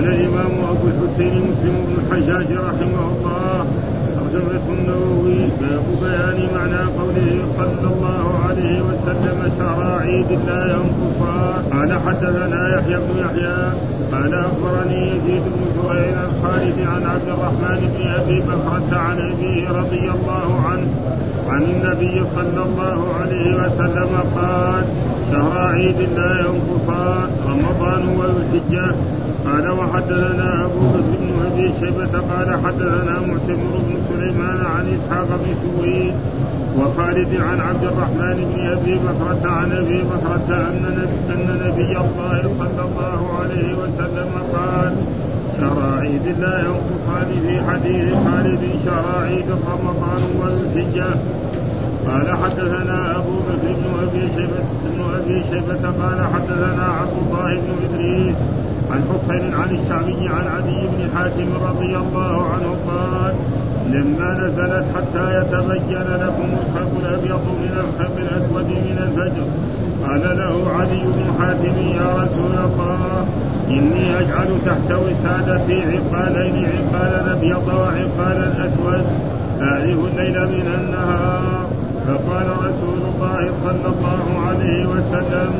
قال الإمام أبو الحسين مسلم بن الحجاج رحمه الله ترجمة النووي باب بيان معنى قوله صلى الله عليه وسلم شهر عيد لا ينقصان قال حدثنا يحيى بن يحيى قال أخبرني يزيد بن زهير الخالد عن عبد الرحمن بن أبي بكرة عن أبيه رضي الله عنه عن النبي صلى الله عليه وسلم قال شهر عيد لا ينقصان رمضان والحجة. قال وحدثنا أبو بكر بن أبي شيبة قال حدثنا معتمر بن سليمان عن إسحاق بن سويد وخالد عن عبد الرحمن بن أبي بكرة عن أبي بكرة أن أن نبي الله صلى الله عليه وسلم قال شهر عيد لا ينقصان في حديث خالد شهر عيد رمضان والحجة. قال حدثنا أبو بكر بن أبي شيبة بن أبي شيبة قال حدثنا عبد الله بن إدريس عن حسين عن الشعبي عن عدي بن حاتم رضي الله عنه قال لما نزلت حتى يتبين لكم الخلق الأبيض من الخلق الأسود من الفجر. قال له علي بن حاتم يا رسول الله إني أجعل تحت وسادتي عقالين عقالا أبيض وعقالا أسود اعرف الليل من النهار. فقال رسول الله صلى الله عليه وسلم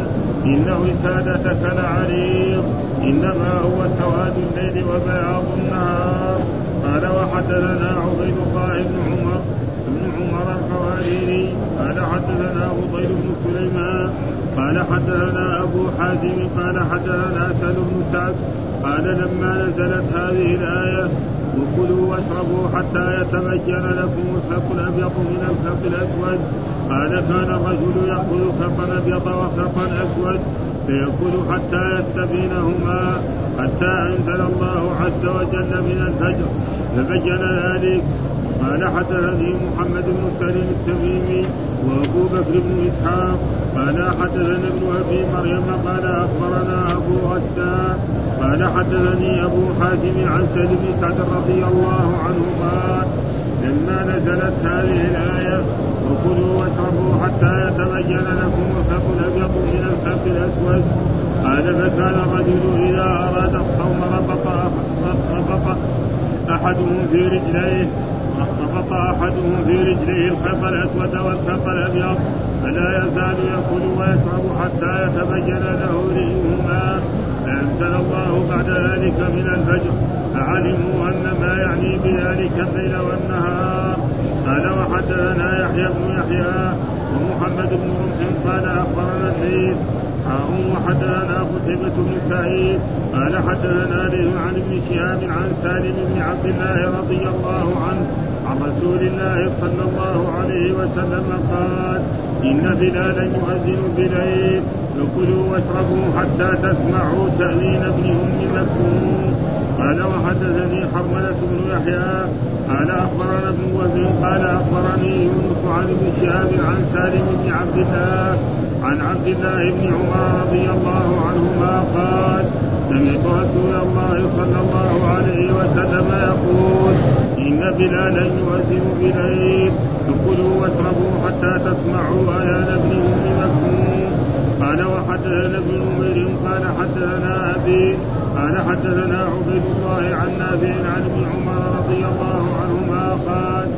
إن وسادتك لعريض إنما هو سواد الليل وبياض النهار قال وحدثنا عبيد الله بن عمر بن عمر القواريري. قال حدثنا فضيل بن سليمان. قال حدثنا أبو حازم. قال حدثنا سهل بن سعد. قال لما نزلت هذه الآية وكلوا واشربوا حتى يتبين لكم الخلق الأبيض من الخلق الأسود. قال كان الرجل ياخذ خلقا ابيض وخلقا اسود فيأكل حتى يستبينهما حتى أنزل الله عز وجل من الفجر. فبين ذلك. قال حدثني محمد بن سليم التميمي وأبو بكر بن إسحاق قال حدثنا ابن أبي مريم قال أخبرنا أبو غسان قال حدثني أبو حاتم عن سيد بن سعد رضي الله عنه قال لما نزلت هذه الآية وكلوا واشربوا حتى يتبين لكم الخلق الابيض من الخلق الأسود. قال فكان الرجل إذا أراد الصوم ربط ربط أحدهم في رجليه ربط أحدهم في رجليه الخيط الأسود والخيط الأبيض فلا يزال يأكل ويشرب حتى يتبين له ريهما فأنزل الله بعد ذلك من الفجر فعلموا أن ما يعني بذلك الليل والنهار. قال وحدثنا يحيى بن يحيى ومحمد بن رمح قال أخبرنا الليث هارون وحدثنا قتيبة بن سعيد قال حدثنا عن ابن شهاب عن سالم بن عبد الله رضي الله عنه عن رسول الله صلى الله عليه وسلم قال إن بلالا يؤذن بليل فكلوا واشربوا حتى تسمعوا تأذين ابن أم مكتوم. قال وحدثني حرملة بن يحيى قال أخبرنا ابن وهب قال أخبرني يونس عن ابن شهاب عن سالم بن عبد الله عن عبد الله بن عمر رضي الله عنهما قال سمعت رسول الله صلى الله عليه وسلم يقول إن بلالا يؤذن بليل فكلوا واشربوا حتى تسمعوا آيان ابن أم مكتوم قال وحدثنا ابن نمير قال حدثنا أبي قال حدثنا عبيد الله عن نافع عن ابن عمر رضي الله عنهما قال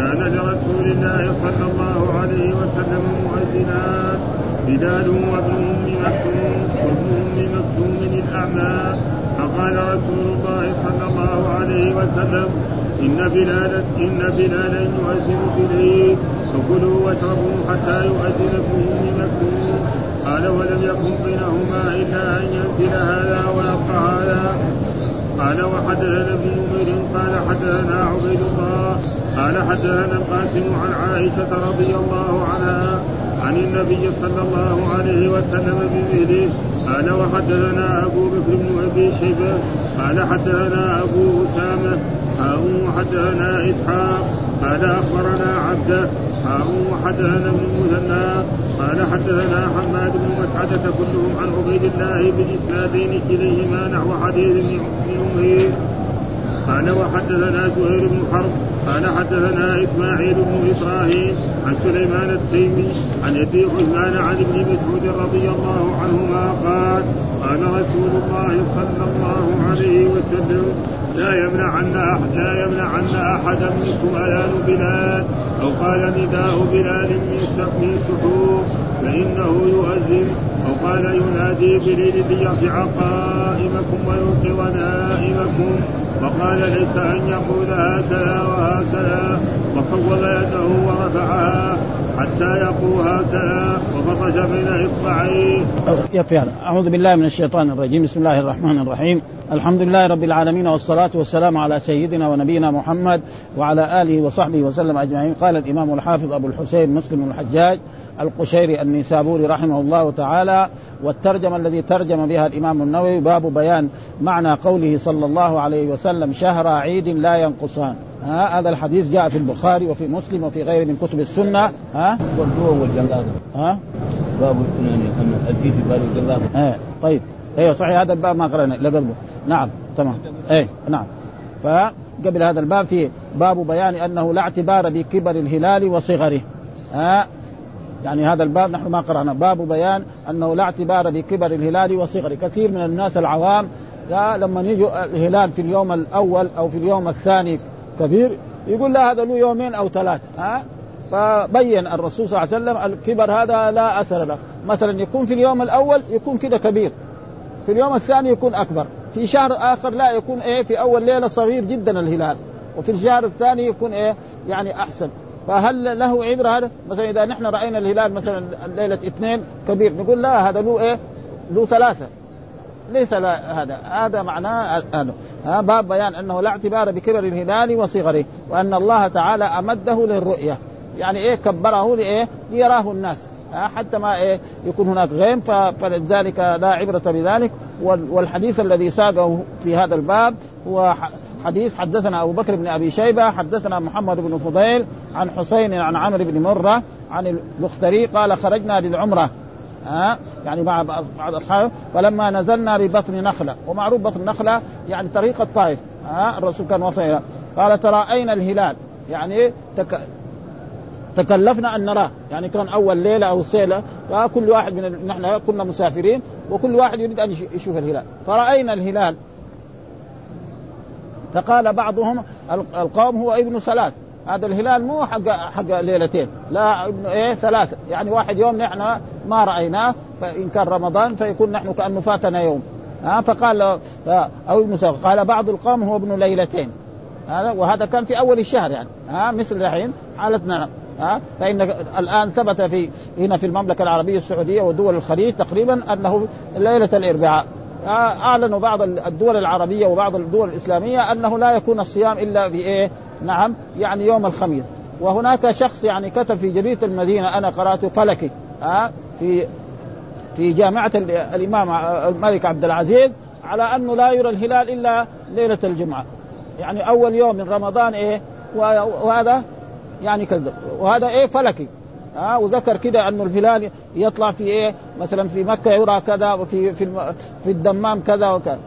كان لرسول الله صلى الله عليه وسلم مؤذنان بلال وابن أم مكتوم وابن أم مكتوم الأعمى. فقال رسول الله صلى الله عليه وسلم إن بلالا إن بلالا يؤذن بالعيد فكلوا واشربوا حتى يؤذن ابن أم مكتوم. قال ولم يكن بينهما إلا أن ينزل هذا ويبقى هذا. قال وحدثنا ابن نمير قال حدثنا عبيد الله. قال حدثنا القاسم عن عائشة رضي الله عنها عن النبي صلى الله عليه وسلم بمثله قال وحدثنا أبو بكر بن أبي شيبة قال حدثنا أبو أسامة هارون وحدثنا إسحاق قال أخبرنا عبده هارون وحدثنا ابن المثنى قال حدثنا حماد بن مسعدة كلهم عن عبيد الله بإسنادين كليهما نحو حديث ابن عمير. قال وحدثنا زهير بن حرب قال حدثنا إسماعيل بن إبراهيم عن سليمان التيمي عن ابي عثمان عن ابن مسعود رضي الله عنهما قال قال رسول الله صلى الله عليه وسلم لا يمنعن أحد لا يمنعن أحدا منكم أذان بلال أو قال نداء بلال من سحور فإنه يؤذن أو قال ينادي بليل ليرجع قائمكم ويوقظ نائمكم وقال ليس أن يقول هكذا وهكذا. وفوض يده ورفعها حتى يقول هكذا. وبطش بين إصبعيه. يكفي هذا، أعوذ بالله من الشيطان الرجيم، بسم الله الرحمن الرحيم، الحمد لله رب العالمين والصلاة والسلام على سيدنا ونبينا محمد وعلى آله وصحبه وسلم أجمعين، قال الإمام الحافظ أبو الحسين مسلم الحجاج القشيري النيسابوري رحمه الله تعالى والترجمة الذي ترجم بها الإمام النووي باب بيان معنى قوله صلى الله عليه وسلم شهر عيد لا ينقصان. ها هذا الحديث جاء في البخاري وفي مسلم وفي غيره من كتب السنة. ها؟ والدور والجلادة ها؟ باب الحديث باب الجلادة ها طيب. أيوه صحيح هذا الباب ما قرأنا إلا قبله. نعم تمام. إيه نعم. فقبل هذا الباب في باب بيان أنه لا اعتبار بكبر الهلال وصغره. ها؟ يعني هذا الباب نحن ما قرأنا. باب بيان أنه لا اعتبار بكبر الهلال وصغره. كثير من الناس العوام لما يجوا الهلال في اليوم الأول أو في اليوم الثاني كبير يقول لا هذا له يومين أو ثلاث. ها؟ فبين الرسول صلى الله عليه وسلم الكبر هذا لا أثر له. مثلا يكون في اليوم الأول يكون كده كبير. في اليوم الثاني يكون أكبر. في شهر آخر لا يكون إيه في أول ليلة صغير جدا الهلال. وفي الشهر الثاني يكون إيه يعني أحسن. فهل له عبرة هذا؟ مثلا إذا نحن رأينا الهلال مثلا ليلة اثنين كبير نقول لا هذا له إيه؟ له ثلاثة. ليس لا هذا. هذا معناه هذا باب بيان أنه لا اعتبار بكبر الهلال وصغره وأن الله تعالى أمده للرؤية. يعني إيه؟ كبره لإيه؟ ليراه الناس. حتى ما إيه؟ يكون هناك غيم فلذلك لا عبرة بذلك. والحديث الذي ساقه في هذا الباب هو حديث حدثنا أبو بكر بن أبي شيبة حدثنا محمد بن فضيل عن حسين عن عمرو بن مرة عن البختري قال خرجنا للعمرة. ها؟ يعني مع بعض أصحابه. فلما نزلنا ببطن نخلة. ومعروف بطن نخلة يعني طريق الطائف. ها؟ الرسول كان وصل قال تراءينا الهلال. يعني تك... تكلفنا أن نراه. يعني كان أول ليلة أو سيلة. فكل واحد من نحن كنا مسافرين. وكل واحد يريد أن يشوف الهلال. فرأينا الهلال. فقال بعضهم القوم هو ابن ثلاث هذا الهلال مو حق حق ليلتين. لا ابن إيه ثلاثة. يعني واحد يوم نحن ما رأيناه فإن كان رمضان فيكون نحن كانه فاتنا يوم. ها فقال أو ابن قال بعض القوم هو ابن ليلتين. هذا وهذا كان في أول الشهر يعني. ها مثل الحين حالتنا. ها فإن الآن ثبت في هنا في المملكة العربية السعودية ودول الخليج تقريبا أنه ليلة الإربعاء. أعلنوا بعض الدول العربية وبعض الدول الإسلامية أنه لا يكون الصيام إلا في إيه؟ نعم يعني يوم الخميس. وهناك شخص يعني كتب في جريده المدينة أنا قراته فلكي ها في في جامعة الإمام الملك عبد العزيز على أنه لا يرى الهلال إلا ليلة الجمعة. يعني أول يوم من رمضان إيه؟ وهذا يعني كذب. وهذا إيه؟ فلكي. ها وذكر كده أنه الهلال يطلع في إيه؟ مثلا في مكة يرى كذا وفي في في الدمام كذا وكذا.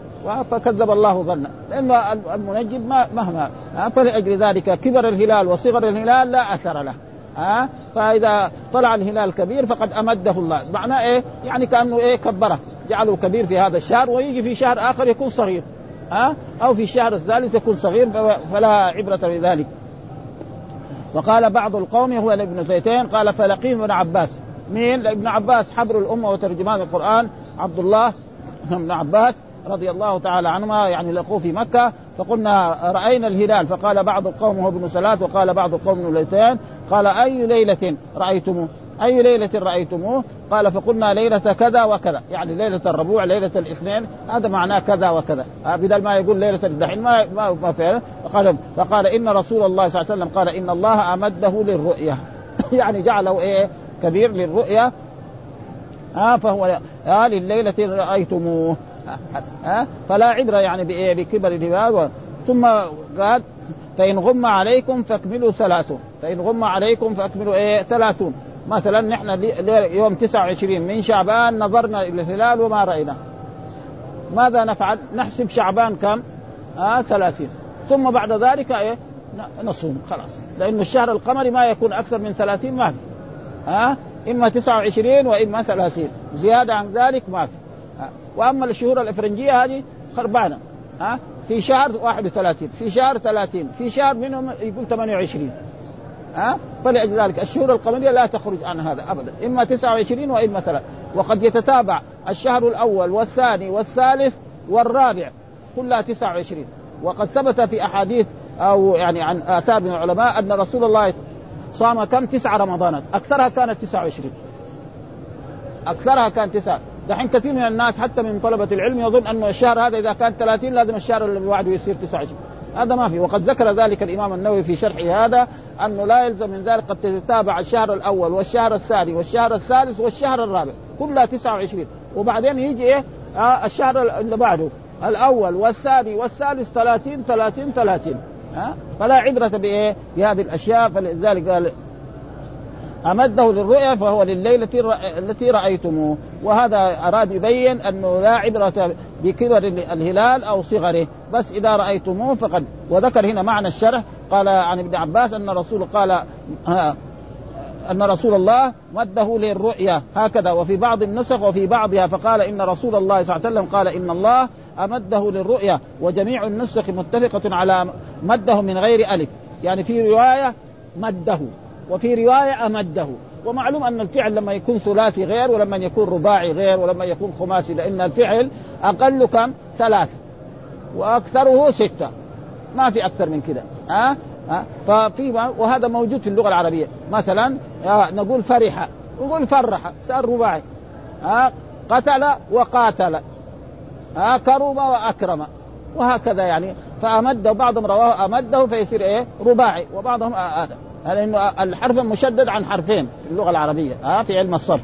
فكذب الله ظنه. لأن المنجم ما مهما فلأجل ذلك كبر الهلال وصغر الهلال لا أثر له ها. فإذا طلع الهلال كبير فقد أمده الله. معناه إيه؟ يعني كأنه إيه؟ كبره. جعله كبير في هذا الشهر ويجي في شهر آخر يكون صغير ها. أو في الشهر الثالث يكون صغير فلا عبرة بذلك وقال بعض القوم هو ابن زيتين قال فلقيه ابن عباس مين؟ ابن عباس حبر الأمة وترجمان القرآن عبد الله بن عباس رضي الله تعالى عنهما يعني لقوه في مكة فقلنا رأينا الهلال فقال بعض القوم هو ابن ثلاث وقال بعض القوم ابن قال أي ليلة رأيتموه؟ أي ليلة رأيتموه؟ قال فقلنا ليلة كذا وكذا. يعني ليلة الربوع ليلة الاثنين هذا معناه كذا وكذا. بدل ما يقول ليلة الدحين ما ما, ما فعلا فقال فقال إن رسول الله صلى الله عليه وسلم قال إن الله أمده للرؤية. يعني جعله إيه؟ كبير للرؤية. ها آه فهو آه لليلة رأيتموه. ها آه فلا عبرة يعني بإيه؟ بكبر الهلال ثم قال فإن غم عليكم فاكملوا ثلاثون. فإن غم عليكم فاكملوا إيه؟ ثلاثون. مثلا نحن يوم 29 من شعبان نظرنا إلى الهلال وما رأيناه ماذا نفعل؟ نحسب شعبان كم؟ آه 30 ثم بعد ذلك إيه؟ نصوم خلاص لأن الشهر القمري ما يكون أكثر من 30 ما في ها آه؟ إما 29 وإما 30 زيادة عن ذلك ما في آه. وأما الشهور الإفرنجية هذه خربانة ها في شهر 31 في شهر 30 في شهر منهم يقول 28 ها؟ فلذلك الشهور القمريه لا تخرج عن هذا ابدا. إما 29 وإما 3 وقد يتتابع الشهر الأول والثاني والثالث والرابع كلها 29 وقد ثبت في أحاديث أو يعني عن آثار من العلماء أن رسول الله صام كم؟ تسع رمضانات. أكثرها كانت 29 أكثرها كان تسعة. دحين كثير من الناس حتى من طلبة العلم يظن انه الشهر هذا إذا كان 30 لازم الشهر اللي بعده يصير 29 هذا ما في. وقد ذكر ذلك الإمام النووي في شرحه هذا أنه لا يلزم من ذلك قد تتابع الشهر الأول والشهر الثاني والشهر الثالث والشهر الرابع كلها 29 وبعدين يجي إيه؟ آه الشهر اللي بعده الأول والثاني والثالث 30 30 30 ها؟ فلا عبرة بإيه؟ بهذه الأشياء فلذلك قال أمده للرؤيا فهو لليلة التي رأيتموه. وهذا أراد يبين أنه لا عبرة بكبر الهلال أو صغره. بس إذا رأيتموه فقد وذكر هنا معنى الشرح. قال عن ابن عباس أن الرسول قال أن رسول الله مده للرؤيا. هكذا وفي بعض النسخ وفي بعضها. فقال إن رسول الله صلى الله عليه وسلم قال إن الله أمده للرؤيا. وجميع النسخ متفقة على مده من غير ألف. يعني في رواية مده. وفي رواية أمده. ومعلوم أن الفعل لما يكون ثلاثي غير ولما يكون رباعي غير ولما يكون خماسي لأن الفعل أقل كم؟ ثلاثة وأكثره ستة. ما في أكثر من كده. ها؟ أه؟ ففي وهذا موجود في اللغة العربية. مثلا نقول فرح. نقول فرح. صار رباعي. ها؟ قتل وقاتل. ها؟ كرم وأكرم. وهكذا يعني. فأمد بعضهم رواه أمده فيصير إيه؟ رباعي. وبعضهم هذا لأنه الحرف مشدد عن حرفين في اللغة العربية. ها في علم الصرف.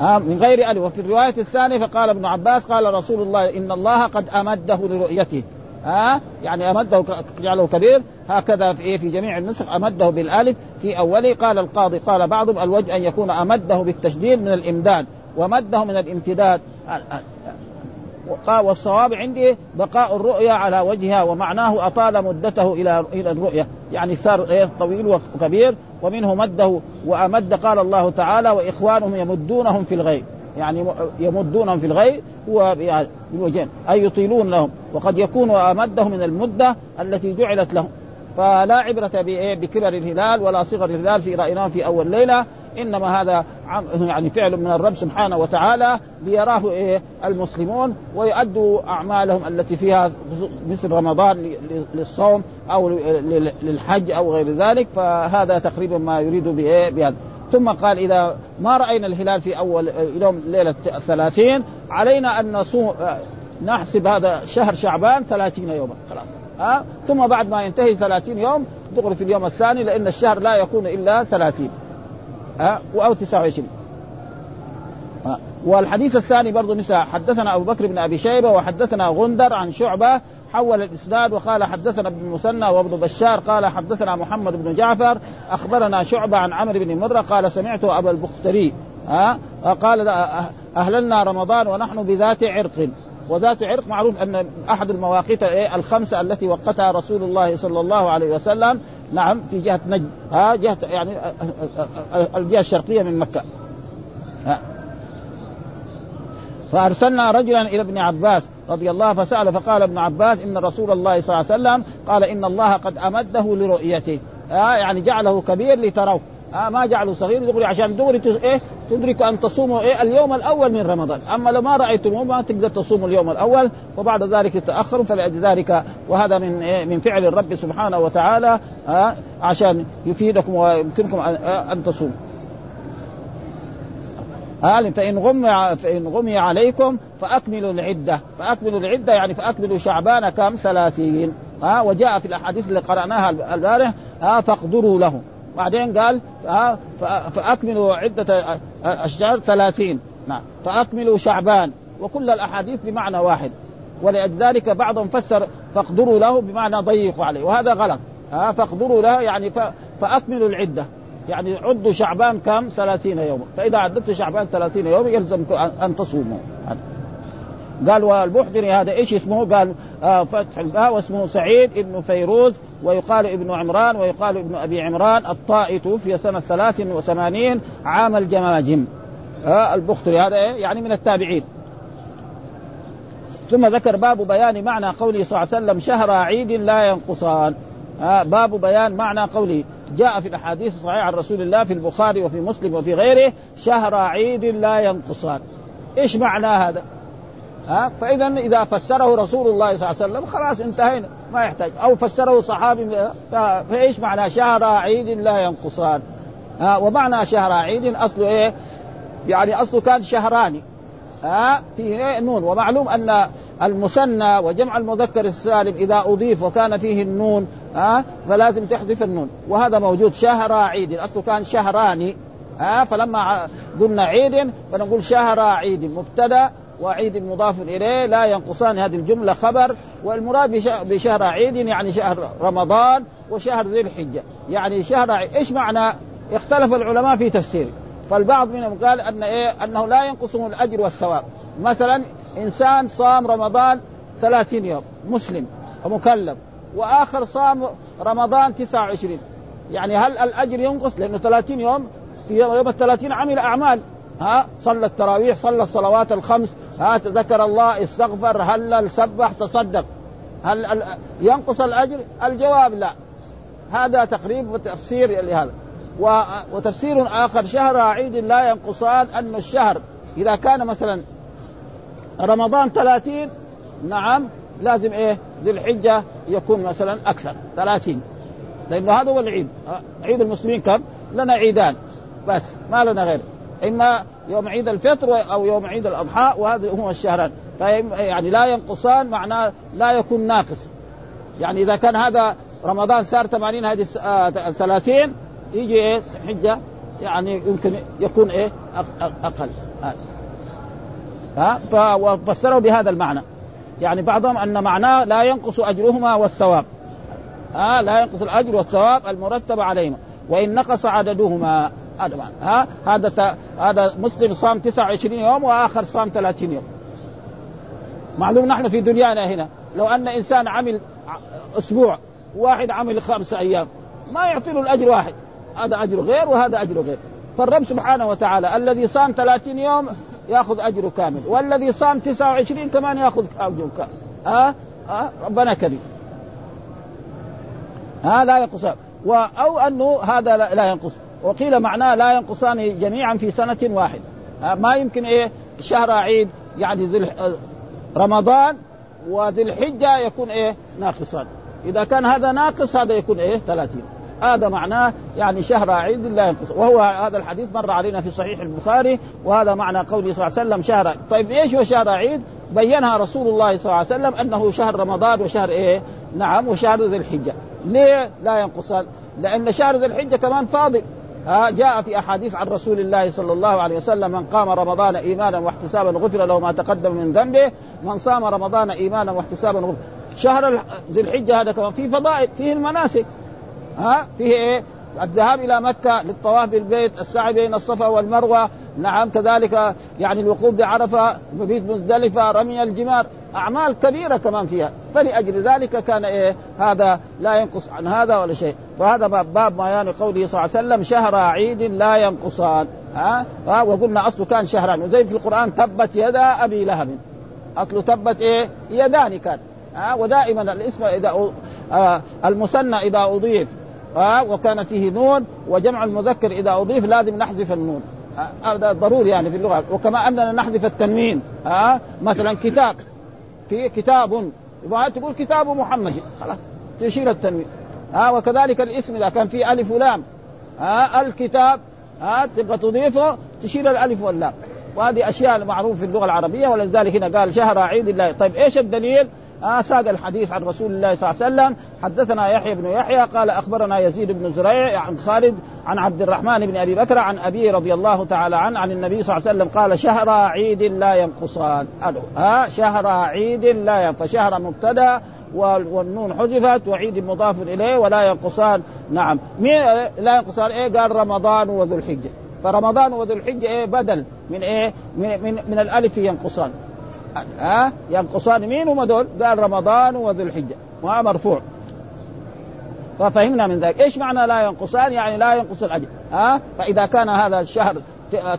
ها من غير ألف. وفي الرواية الثانية فقال ابن عباس قال رسول الله إن الله قد أمده لرؤيته. ها يعني أمده جعله كبير. هكذا في إيه في جميع النسخ أمده بالألف. في أوله قال القاضي قال بعضهم الوجه أن يكون أمده بالتشديد من الإمداد ومده من الامتداد. والصواب عندي بقاء الرؤيا على وجهها ومعناه أطال مدته إلى إلى الرؤيا. يعني صار إيه؟ طويل وكبير ومنه مده وأمد قال الله تعالى وإخوانهم يمدونهم في الغيب. يعني يمدونهم في الغيب بالوجهين أي يطيلون لهم. وقد يكون أمده من المدة التي جعلت لهم. فلا عبرة بكبر الهلال ولا صغر الهلال في رأيناه في أول ليلة. إنما هذا يعني فعل من الرب سبحانه وتعالى ليراه إيه المسلمون ويؤدوا أعمالهم التي فيها مثل رمضان للصوم أو للحج أو غير ذلك فهذا تقريبا ما يريد بايه بهذا. ثم قال إذا ما رأينا الهلال في أول يوم ليلة الثلاثين علينا أن نصوم نحسب هذا شهر شعبان ثلاثين يوما خلاص. ها؟ ثم بعد ما ينتهي ثلاثين يوم دغري في اليوم الثاني لأن الشهر لا يكون إلا ثلاثين. ها؟ أو 29 ها؟ والحديث الثاني برضه مثل حدثنا أبو بكر بن أبي شيبة وحدثنا غندر عن شعبة حول الإسناد وقال حدثنا ابن المثنى وابن بشار قال حدثنا محمد بن جعفر أخبرنا شعبة عن عمرو بن مرة قال سمعت أبا البختري ها؟ قال أهللنا رمضان ونحن بذات عرق. وذات عرق معروف أن أحد المواقيت الخمسة التي وقتها رسول الله صلى الله عليه وسلم. نعم في جهة نجد. ها جهة يعني الجهة الشرقية من مكة. ها. فأرسلنا رجلا إلى ابن عباس رضي الله فسأل فقال ابن عباس إن رسول الله صلى الله عليه وسلم قال إن الله قد أمده لرؤيته. آه يعني جعله كبير لتروه آه ما جعله صغير دغري عشان دغري إيه تدرك أن تصوموا إيه؟ اليوم الأول من رمضان، أما لو ما رأيتموه ما تقدر تصوموا اليوم الأول وبعد ذلك تتاخروا فلذلك وهذا من إيه؟ من فعل الرب سبحانه وتعالى آه عشان يفيدكم ويمكنكم ان, آه أن تصوموا. آه فإن غمي فإن غمي عليكم فأكملوا العدة، فأكملوا العدة يعني فأكملوا شعبان كم ثلاثين، ها؟ وجاء في الأحاديث اللي قرأناها البارح ها؟ فاقدروا له، بعدين قال ها فأكملوا عدة الشهر ثلاثين. نعم. فأكملوا شعبان. وكل الأحاديث بمعنى واحد. ولذلك بعضهم فسر فاقدروا له بمعنى ضيقوا عليه. وهذا غلط. ها فاقدروا له يعني فأكملوا العدة. يعني عدوا شعبان كم ثلاثين يوما. فإذا عددت شعبان ثلاثين يوما يلزم أن تصوموا. قال والبحضري هذا إيش اسمه؟ قال آه فتح الباء واسمه سعيد ابن فيروز ويقال ابن عمران ويقال ابن أبي عمران الطائي توفي سنة 83 عام الجماجم آه البختري هذا إيه؟ يعني من التابعين ثم ذكر باب بيان معنى قوله صلى الله عليه وسلم شهر عيد لا ينقصان آه باب بيان معنى قوله جاء في الأحاديث الصحيحة عن رسول الله في البخاري وفي مسلم وفي غيره شهر عيد لا ينقصان إيش معنى هذا؟ ها؟ فإذا إذا فسره رسول الله صلى الله عليه وسلم خلاص انتهينا ما يحتاج. أو فسره صحابي فإيش معنى شهر عيد لا ينقصان؟ ها؟ ومعنى شهر عيد اصله إيه؟ يعني أصله كان شهران. ها؟ آه فيه نون. ومعلوم أن المثنى وجمع المذكر السالم إذا أضيف وكان فيه النون ها؟ فلازم تحذف النون. وهذا موجود شهر عيد. أصله كان شهران. ها؟ فلما قلنا عيد فنقول شهر عيد. مبتدأ وعيد مضاف إليه لا ينقصان هذه الجملة خبر. والمراد بشهر عيد يعني شهر رمضان وشهر ذي الحجة. يعني شهر عيد إيش معنى؟ اختلف العلماء في تفسيره فالبعض منهم قال أن إيه؟ أنه لا ينقصه الأجر والثواب. مثلا إنسان صام رمضان 30 يوم مسلم ومكلف وآخر صام رمضان 29 يعني هل الأجر ينقص؟ لأنه 30 يوم في يوم ال 30 عمل أعمال. ها صلى التراويح صلى الصلوات الخمس. ها ذكر الله استغفر هلل سبح تصدق. هل ينقص الأجر؟ الجواب لا. هذا تقريب وتفسير لهذا. وتفسير آخر شهر عيد لا ينقصان أن الشهر. إذا كان مثلا رمضان 30 نعم لازم إيه؟ ذي الحجة يكون مثلا أكثر 30 لأنه هذا هو العيد. عيد المسلمين كم؟ لنا عيدان. بس ما لنا غير. اما يوم عيد الفطر أو يوم عيد الأضحى وهذا هو الشهران. يعني لا ينقصان معناه لا يكون ناقص. يعني إذا كان هذا رمضان صار 80 هذه 30 يجي إيه؟ حجة يعني يمكن يكون إيه؟ أقل. ها؟ ففسروا بهذا المعنى. يعني بعضهم أن معناه لا ينقص أجرهما والثواب. ها لا ينقص الأجر والثواب المرتب عليهما. وإن نقص عددهما. هذا ها؟ هذا ت... هذا مسلم صام 29 يوم وآخر صام 30 يوم. معلوم نحن في دنيانا هنا. لو أن إنسان عمل أسبوع واحد عمل خمسة أيام ما يعطي له الأجر واحد. هذا أجر غير وهذا أجر غير. فالرب سبحانه وتعالى الذي صام 30 يوم يأخذ اجره كامل والذي صام 29 كمان يأخذ اجره كامل. ها؟ أه؟ أه؟ ربنا كريم. ها؟ لا ينقص. أو أنه هذا لا ينقص. وقيل معناه لا ينقصان جميعا في سنة واحدة. ما يمكن إيه؟ شهر عيد يعني ذي رمضان وذي الحجة يكون إيه؟ ناقصان إذا كان هذا ناقص هذا يكون إيه؟ 30 هذا معناه يعني شهر عيد لا ينقص. وهو هذا الحديث مر علينا في صحيح البخاري وهذا معنى قوله صلى الله عليه وسلم شهر طيب إيش هو شهر عيد؟ بينها رسول الله صلى الله عليه وسلم أنه شهر رمضان وشهر إيه؟ نعم وشهر ذي الحجة. ليه لا ينقصان؟ لأن شهر ذي الحجة كمان فاضل. ها جاء في أحاديث عن رسول الله صلى الله عليه وسلم من قام رمضان إيمانا واحتسابا غفر له ما تقدم من ذنبه من صام رمضان إيمانا واحتسابا غفر. شهر ذي الحجة هذا كمان فيه فضائل فيه المناسك. ها فيه إيه؟ الذهاب إلى مكة للطواف بالبيت السعي بين الصفا والمروة. نعم كذلك يعني الوقوف بعرفة مبيت مزدلفه رمي الجمار. أعمال كبيرة كمان فيها. فلأجل ذلك كان إيه هذا لا ينقص عن هذا ولا شيء. وهذا باب بيان قوله صلى الله عليه وسلم شهر عيد لا ينقصان. ها, ها وقلنا أصله كان شهران. وزي في القرآن تبت يدا أبي لهب. أصله تبت إيه؟ يدان كان. ها؟ ودائما الاسم إذا آه المثنى إذا أضيف. آه وكان فيه نون وجمع المذكر إذا أضيف لازم نحذف النون. هذا آه ضروري يعني في اللغة. وكما أننا نحذف التنوين آه مثلا كتاب. في كتاب تقول كتاب محمد. خلاص تشيل التنوين. آه وكذلك الاسم إذا كان فيه ألف ولام. آه الكتاب آه تبغى تضيفه تشيل الألف واللام. وهذه أشياء معروفة في اللغة العربية ولذلك هنا قال شهر عيد الله. طيب إيش الدليل؟ آه ساق الحديث عن رسول الله صلى الله عليه وسلم. حدثنا يحيى بن يحيى قال أخبرنا يزيد بن زريع عن خالد عن عبد الرحمن بن أبي بكر عن أبيه رضي الله تعالى عنه عن النبي صلى الله عليه وسلم قال شهر عيد لا ينقصان. ها؟ آه شهر عيد لا ينقص فشهر مبتدا والنون حذفت وعيد مضاف إليه ولا ينقصان. نعم. مين لا ينقصان؟ إيه؟ قال رمضان وذو الحجة. فرمضان وذو الحجة إيه؟ بدل. من إيه؟ من من, من الألف ينقصان. ها؟ ينقصان مين هم دول؟ قال رمضان وذو الحجة. وها مرفوع. ففهمنا من ذلك. إيش معنى لا ينقصان؟ يعني لا ينقص الأجر. ها؟ فإذا كان هذا الشهر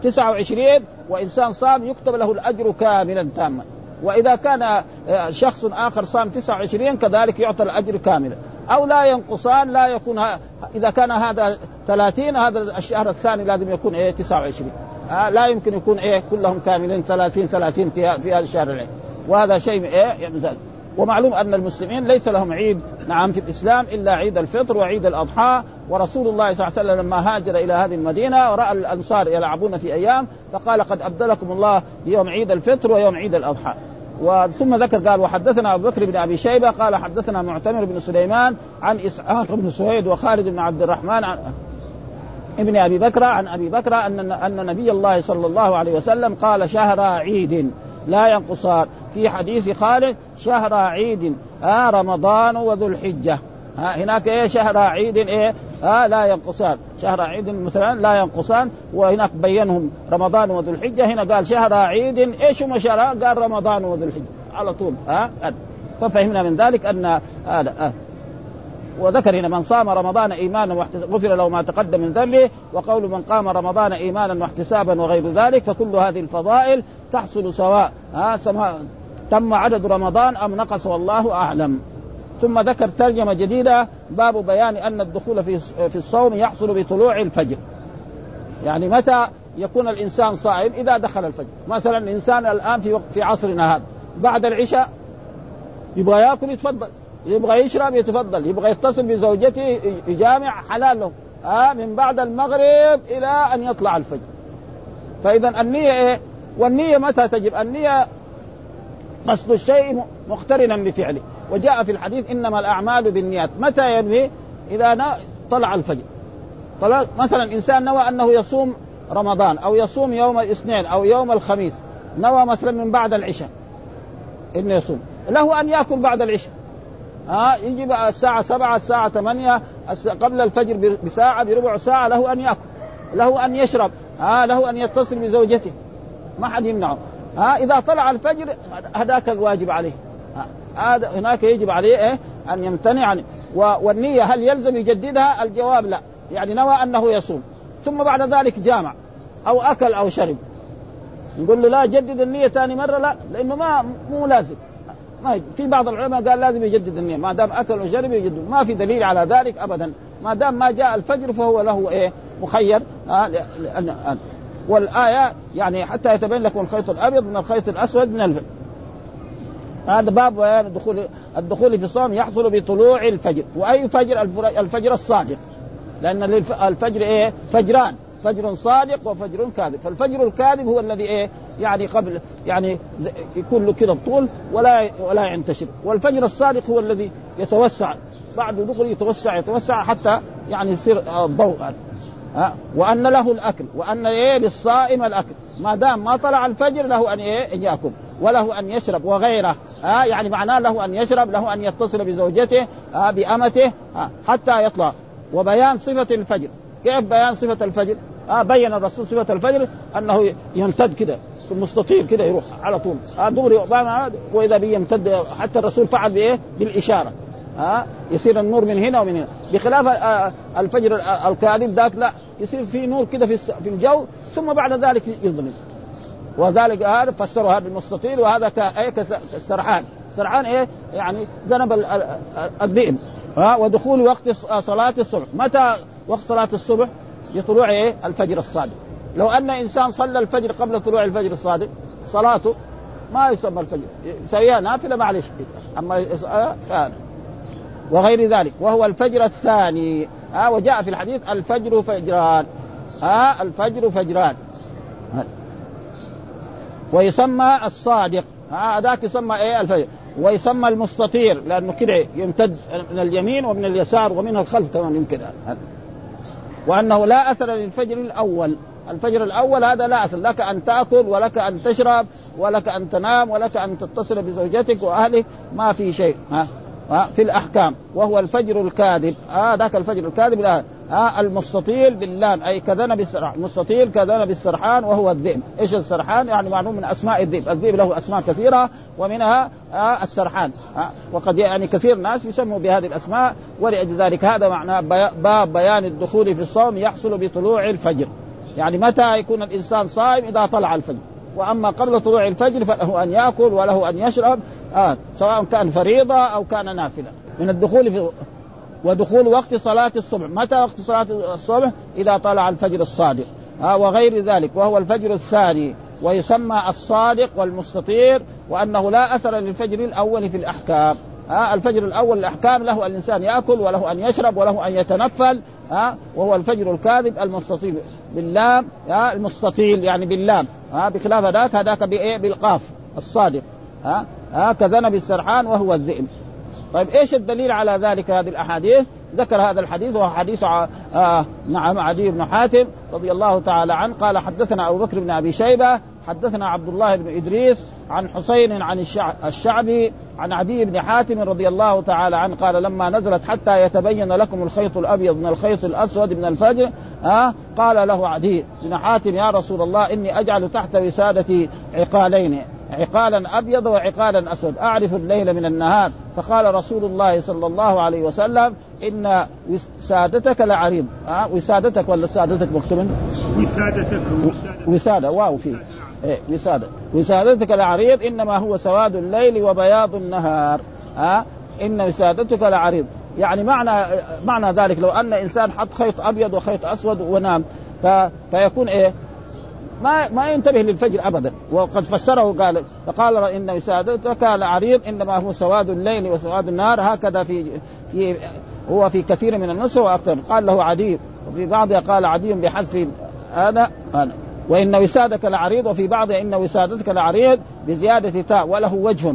29 وإنسان صام يكتب له الأجر كاملا تاما. وإذا كان آه، شخص آخر صام 29 كذلك يعطى الأجر كاملا. أو لا ينقصان لا يكون ها إذا كان هذا 30 هذا الشهر الثاني لازم يكون إيه؟ 29 آه لا يمكن يكون إيه كلهم كاملين 30 30 في في هذا الشهر العين وهذا شيء إيه يمزل ومعلوم أن المسلمين ليس لهم عيد نعم في الإسلام إلا عيد الفطر وعيد الأضحى. ورسول الله صلى الله عليه وسلم لما هاجر إلى هذه المدينة ورأى الأنصار يلعبون في أيام فقال قد أبدلكم الله يوم عيد الفطر ويوم عيد الأضحى. وثم ذكر قال وحدثنا أبو بكر بن أبي شيبة قال حدثنا معتمر بن سليمان عن إسحاق بن سويد وخالد بن عبد الرحمن عن ابن أبي بكر عن أبي بكر أن أن نبي الله صلى الله عليه وسلم قال شهر عيد لا ينقصان. في حديث خالد شهر عيد آه رمضان وذو الحجة. ها هناك إيه شهر عيد إيه؟ ها لا ينقصان. شهر عيد مثلا لا ينقصان. وهناك بينهم رمضان وذو الحجة. هنا قال شهر عيد إيش هم قال رمضان وذو الحجة. على طول ها ففهمنا من ذلك أن هذا آه. وذكر هنا من صام رمضان إيمانا واحتسابا غفر له ما تقدم من ذنبه وقول من قام رمضان إيمانا واحتسابا وغير ذلك فكل هذه الفضائل تحصل سواء ها سواء تم عدد رمضان أم نقص والله أعلم. ثم ذكر ترجمة جديدة باب بيان أن الدخول في في الصوم يحصل بطلوع الفجر. يعني متى يكون الإنسان صائم؟ إذا دخل الفجر. مثلا الانسان الآن في وقت في عصرنا هذا. بعد العشاء يبغى يأكل يتفضل. يبغى يشرب يتفضل يبغى يتصل بزوجته يجامع حلال له. آه من بعد المغرب إلى أن يطلع الفجر. فإذا النية إيه؟ والنية متى تجب؟ النية قصد الشيء مقترنا بفعله. وجاء في الحديث إنما الأعمال بالنيات. متى ينوي؟ إذا طلع الفجر. مثلا إنسان نوى أنه يصوم رمضان أو يصوم يوم الاثنين أو يوم الخميس نوى مثلا من بعد العشاء إنه يصوم. له أن يأكل بعد العشاء. ها يجي الساعة سبعة الساعة ثمانية قبل الفجر بساعة بربع ساعة له أن يأكل له أن يشرب ها له أن يتصل بزوجته. ما حد يمنعه. ها إذا طلع الفجر هذاك الواجب عليه. هذا هناك يجب عليه إيه؟ أن يمتنع. عن والنية هل يلزم يجددها؟ الجواب لا. يعني نوى أنه يصوم. ثم بعد ذلك جامع. أو أكل أو شرب. نقول له لا جدد النية ثاني مرة لا لأنه ما مو لازم. ما في بعض العلماء قال لازم يجدد النية. ما دام أكل وشرب يجدد ما في دليل على ذلك ابدا. ما دام ما جاء الفجر فهو له إيه؟ مخير. آه لأن والآية يعني حتى يتبين لكم الخيط الأبيض من الخيط الأسود من الفجر هذا باب بيان الدخول الدخول في الصوم يحصل بطلوع الفجر. وأي فجر؟ الفجر الصادق. لأن الفجر إيه؟ فجران. فجر صادق وفجر كاذب. فالفجر الكاذب هو الذي إيه؟ يعني قبل يعني يكون له كذا طول ولا ولا ينتشر. والفجر الصادق هو الذي يتوسع بعد دخول يتوسع يتوسع حتى يعني يصير الضوء. ها؟ وأن له الأكل وأن إيه؟ للصائم الأكل. ما دام ما طلع الفجر له أن إيه؟ أن يأكل وله أن يشرب وغيره. ها؟ يعني معناه له أن يشرب له أن يتصل بزوجته ها؟ بأمته ها؟ حتى يطلع. وبيان صفة الفجر. كيف بيان صفة الفجر؟ آه بين الرسول صفة الفجر أنه يمتد كده المستطيل كده يروح على طول. آه دغري وإذا به يمتد حتى الرسول فعل بإيه؟ بالإشارة. ها آه يصير النور من هنا ومن هنا. بخلاف آه الفجر الكاذب ذاك لا يصير في نور كده في في الجو ثم بعد ذلك يظلم. وذلك هذا فسروا هذا المستطيل وهذا كالسرحان سرحان إيه؟ يعني ذنب الذئب ها ودخول وقت صلاة الصبح. متى وقت صلاة الصبح لطلوع إيه؟ الفجر الصادق. لو أن إنسان صلى الفجر قبل طلوع الفجر الصادق صلاته ما يسمى الفجر. يسويها نافلة معلش أما كان وغير ذلك وهو الفجر الثاني. ها وجاء في الحديث الفجر فجران. ها الفجر فجران. ويسمى الصادق. هذاك يسمى إيه؟ الفجر. ويسمى المستطير لأنه كده يمتد من اليمين ومن اليسار ومن الخلف كمان يمكن. وأنه لا أثر للفجر الأول. الفجر الأول هذا لا أثر. لك أن تأكل ولك أن تشرب ولك أن تنام ولك أن تتصل بزوجتك وأهلك. ما في شيء. ها؟ في الأحكام. وهو الفجر الكاذب. آه ذاك الفجر الكاذب. الان آه المستطيل باللام أي كذنب السرحان مستطيل كذنب السرحان وهو الذئب. إيش السرحان؟ يعني معلوم من أسماء الذئب. الذئب له أسماء كثيرة ومنها السرحان وقد يعني كثير ناس يسموا بهذه الأسماء ولأجل ذلك هذا معناه باب بيان الدخول في الصوم يحصل بطلوع الفجر. يعني متى يكون الإنسان صائم؟ إذا طلع الفجر. وأما قبل طلوع الفجر فله أن يأكل وله أن يشرب آه سواء كان فريضة أو كان نافلة. من الدخول في ودخول وقت صلاة الصبح. متى وقت صلاة الصبح؟ إذا طلع الفجر الصادق. آه وغير ذلك وهو الفجر الثاني ويسمى الصادق والمستطير وأنه لا أثر للفجر الأول في الأحكام. آه الفجر الأول الأحكام له الإنسان يأكل وله أن يشرب وله أن يتنفل آه وهو الفجر الكاذب المستطيل باللام آه المستطيل يعني باللام. آه بخلاف ذاك هذاك بإيه؟ بالقاف الصادق. ها آه كذنب السرحان وهو الذئب. طيب إيش الدليل على ذلك هذه الأحاديث؟ ذكر هذا الحديث وهو حديث آه نعم عدي بن حاتم رضي الله تعالى عنه قال حدثنا أبو بكر بن أبي شيبة حدثنا عبد الله بن إدريس عن حسين عن الشعبي عن عدي بن حاتم رضي الله تعالى عنه قال لما نزلت حتى يتبين لكم الخيط الأبيض من الخيط الأسود من الفجر آه قال له عدي بن حاتم يا رسول الله إني أجعل تحت وسادتي عقالين عقالا أبيض وعقالا أسود. أعرف الليل من النهار. فقال رسول الله صلى الله عليه وسلم إن وسادتك لعريض. أه؟ وسادتك ولا سادتك مكتوب وسادتك وسادة واو فيه إيه وسادة. وسادتك لعريض إنما هو سواد الليل وبياض النهار. ها أه؟ إن وسادتك لعريض. يعني معنى معنى ذلك لو أن إنسان حط خيط أبيض وخيط أسود ونام ف... فيكون إيه؟ ما ما ينتبه للفجر ابدا. وقد فسره قال فقال إن وسادتك لعريض إنما هو سواد الليل وسواد النهار. هكذا في في هو في كثير من النسخ وأكثر. قال له عدي وفي بعضها قال عدي بحذف هذا. أنا وإن وسادك لعريض وفي بعضها إن وسادتك لعريض بزيادة تاء وله وجه.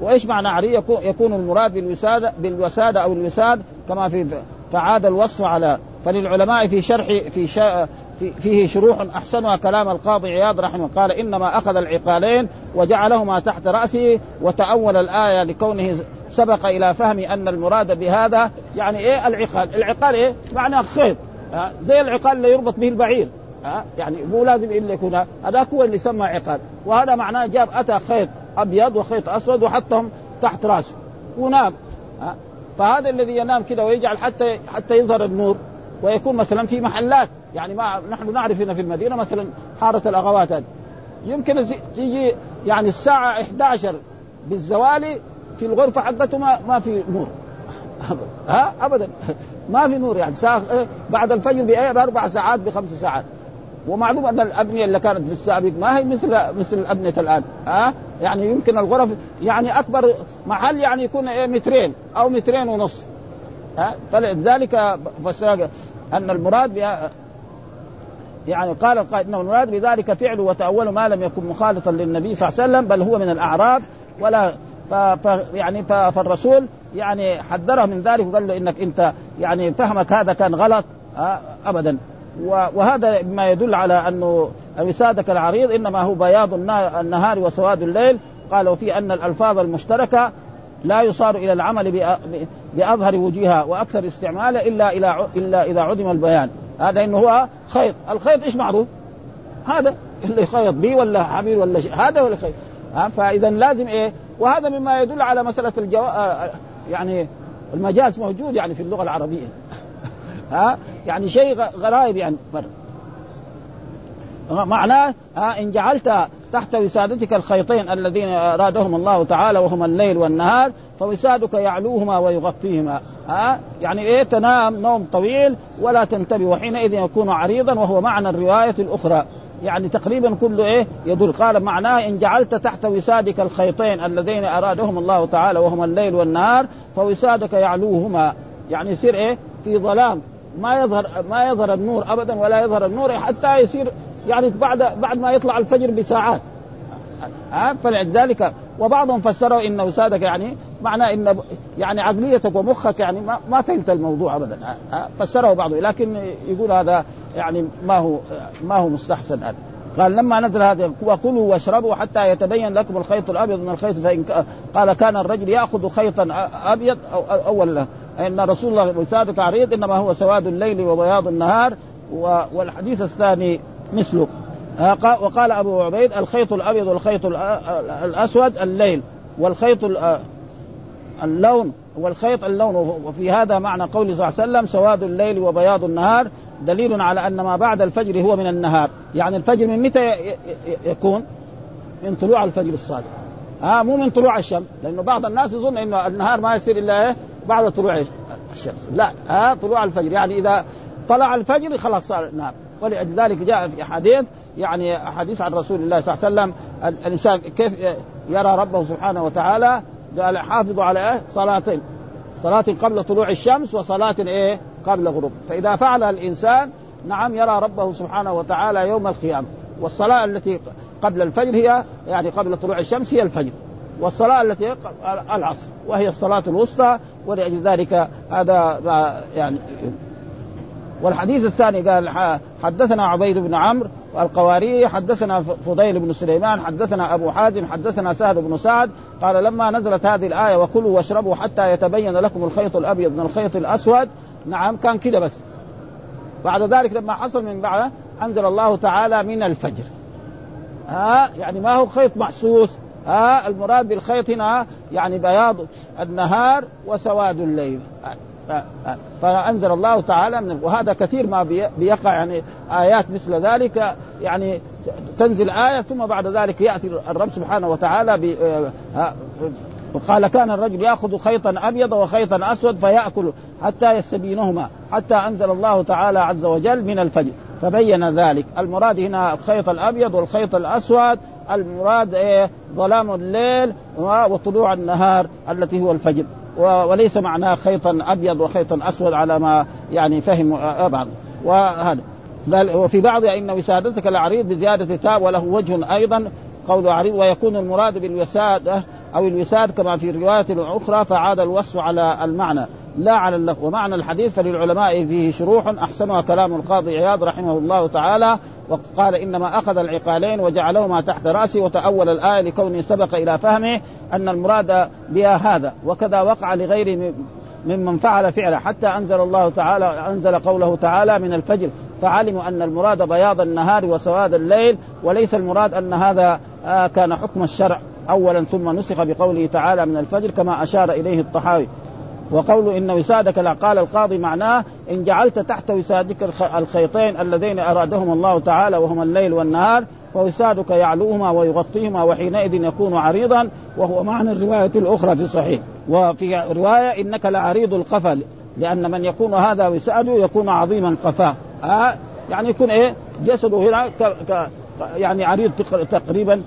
وإيش معنى عريض؟ يكون المراد بالوساده بالوسادة أو الوساد كما في فعاد الوصف على فللعلماء في شرح في فيه شروح أحسنها كلام القاضي عياض رحمه قال إنما أخذ العقالين وجعلهما تحت رأسه وتأول الآية لكونه سبق إلى فهم أن المراد بهذا يعني إيه العقال، العقال إيه؟ معناه خيط زي العقال اللي يربط به البعير. ها؟ يعني مو لازم إلا يكون هذاك هو اللي سمى عقال. وهذا معناه جاب أتى خيط أبيض وخيط أسود وحطهم تحت رأسه. ونام. ها؟ فهذا الذي ينام كده ويجعل حتى حتى يظهر النور. ويكون مثلا في محلات. يعني ما نحن نعرف هنا في المدينة مثلا حارة الأغوات. هذه يمكن تيجي يعني الساعة 11 بالزوال في الغرفة حقته ما, ما في نور. ها؟ ابدا. ما في نور يعني. ساعة بعد الفجر بأربع ساعات بخمس ساعات. ومعلوم أن الأبنية اللي كانت في السابق ما هي مثل مثل الأبنية الآن. ها؟ يعني يمكن الغرف يعني أكبر محل يعني يكون إيه مترين أو مترين ونص. ها؟ فلذلك فسر أن المراد يعني قال القائد إنه المراد بذلك فعل وتأول ما لم يكن مخالطا للنبي صلى الله عليه وسلم بل هو من الأعراف ولا ف ف يعني ف فالرسول يعني حذره من ذلك وقال له إنك أنت يعني فهمك هذا كان غلط ابدا. وهذا ما يدل على انه وسادك العريض إنما هو بياض النهار وسواد الليل. قال وفي أن الألفاظ المشتركة لا يصار إلى العمل بأظهر وجهها وأكثر استعماله إلا إلى إلا إذا عدم البيان. هذا إنه هو خيط. الخيط إيش معروف؟ هذا اللي يخيط به ولا حبيب ولا شيء هذا ولا خيط. فاذا لازم إيه؟ وهذا مما يدل على مسألة الجو... يعني المجاز موجود يعني في اللغة العربية. ها؟ يعني شيء غرائب يعني. معناه ها إن جعلت تحت وسادتك الخيطين الذين أرادهم الله تعالى وهما الليل والنهار فوسادك يعلوهما ويغطيهما. ها؟ يعني إيه؟ تنام نوم طويل ولا تنتبه وحينئذ يكون عريضا وهو معنى الرواية الأخرى. يعني تقريبا كله إيه؟ يدل. قال معناه إن جعلت تحت وسادك الخيطين اللذين أرادهم الله تعالى وهما الليل والنهار فوسادك يعلوهما. يعني يصير إيه؟ في ظلام. ما يظهر ما يظهر النور ابدا ولا يظهر النور حتى يصير يعني بعد بعد ما يطلع الفجر بساعات. ها؟ فلذلك وبعضهم فسروا إن وسادك يعني معناه إن يعني عقليتك ومخك يعني ما, ما فهمت الموضوع ابدا. فسره بعضهم لكن يقول هذا يعني ما هو ما هو مستحسن هذا. قال لما نزل هذا وكلوا واشربوا حتى يتبين لكم الخيط الأبيض من الخيط فإن قال كان الرجل يأخذ خيطا أبيض أو اول له. إن رسول الله وسادك عريض إنما هو سواد الليل وبياض النهار والحديث الثاني مثله. وقال أبو عبيد الخيط الأبيض والخيط الأسود الليل والخيط اللون والخيط اللون. وفي هذا معنى قوله صلى الله عليه وسلم سواد الليل وبياض النهار دليل على أن ما بعد الفجر هو من النهار. يعني الفجر من متى يكون؟ من طلوع الفجر الصادق. ها آه مو من طلوع الشمس لأنه بعض الناس يظن إنه النهار ما يصير إلا إيه؟ بعد طلوع الشمس. لا ها آه طلوع الفجر. يعني إذا طلع الفجر خلاص صار النهار. ولذلك جاء في حديث يعني حديث عن رسول الله صلى الله عليه وسلم الإنسان كيف يرى ربه سبحانه وتعالى؟ قال حافظوا على إيه؟ صلاتين صلاة قبل طلوع الشمس وصلاة إيه؟ قبل غروب فإذا فعلها الإنسان نعم يرى ربه سبحانه وتعالى يوم القيامة. والصلاة التي قبل الفجر هي يعني قبل طلوع الشمس هي الفجر. والصلاة التي العصر وهي الصلاة الوسطى ولأجل ذلك هذا يعني والحديث الثاني قال حدثنا عبيد بن عمرو القواري حدثنا فضيل بن سليمان حدثنا أبو حازم حدثنا سهل بن سعد قال لما نزلت هذه الآية وكلوا واشربوا حتى يتبين لكم الخيط الأبيض من الخيط الأسود. نعم كان كده بس. بعد ذلك لما حصل من بعد أنزل الله تعالى من الفجر. ها يعني ما هو خيط محسوس. ها المراد بالخيط هنا يعني بياض النهار وسواد الليل. فانزل الله تعالى من وهذا كثير ما بيقع يعني آيات مثل ذلك يعني تنزل آية ثم بعد ذلك يأتي الرب سبحانه وتعالى ب قال كان الرجل يأخذ خيطا أبيض وخيطا أسود فيأكل حتى يستبينهما حتى أنزل الله تعالى عز وجل من الفجر. فبين ذلك. المراد هنا الخيط الأبيض والخيط الأسود المراد إيه؟ ظلام الليل وطلوع النهار التي هو الفجر. وليس معناه خيطا أبيض وخيطا أسود على ما يعني فهم بعض. وهذا. بل وفي بعض إن وسادتك العريض بزيادة تاب وله وجه أيضا قول عريض ويكون المراد بالوسادة أو الوساد كما في روايه أخرى فعاد الوصف على المعنى. لا على اللفظ. ومعنى الحديث فللعلماء فيه شروح أحسنها كلام القاضي عياض رحمه الله تعالى وقال إنما أخذ العقالين وجعلهما تحت راسه وتأول الآية لكونه سبق إلى فهمه. أن المراد بها هذا وكذا وقع لغيره ممن فعل فعله حتى أنزل الله تعالى أنزل قوله تعالى من الفجر فعلموا أن المراد بياض النهار وسواد الليل وليس المراد أن هذا آه كان حكم الشرع اولا ثم نسخ بقوله تعالى من الفجر كما أشار إليه الطحاوي. وقول إن وسادك لا قال القاضي معناه إن جعلت تحت وسادك الخيطين اللذين أرادهم الله تعالى وهما الليل والنهار فوسادك يعلوهما ويغطيهما وحينئذ يكون عريضا وهو معنى الرواية الأخرى في صحيح وفي رواية إنك لعريض القفل لأن من يكون هذا وساده يكون عظيما قفاه. آه يعني يكون إيه؟ جسده هنا ك... ك... يعني عريض تقريبا.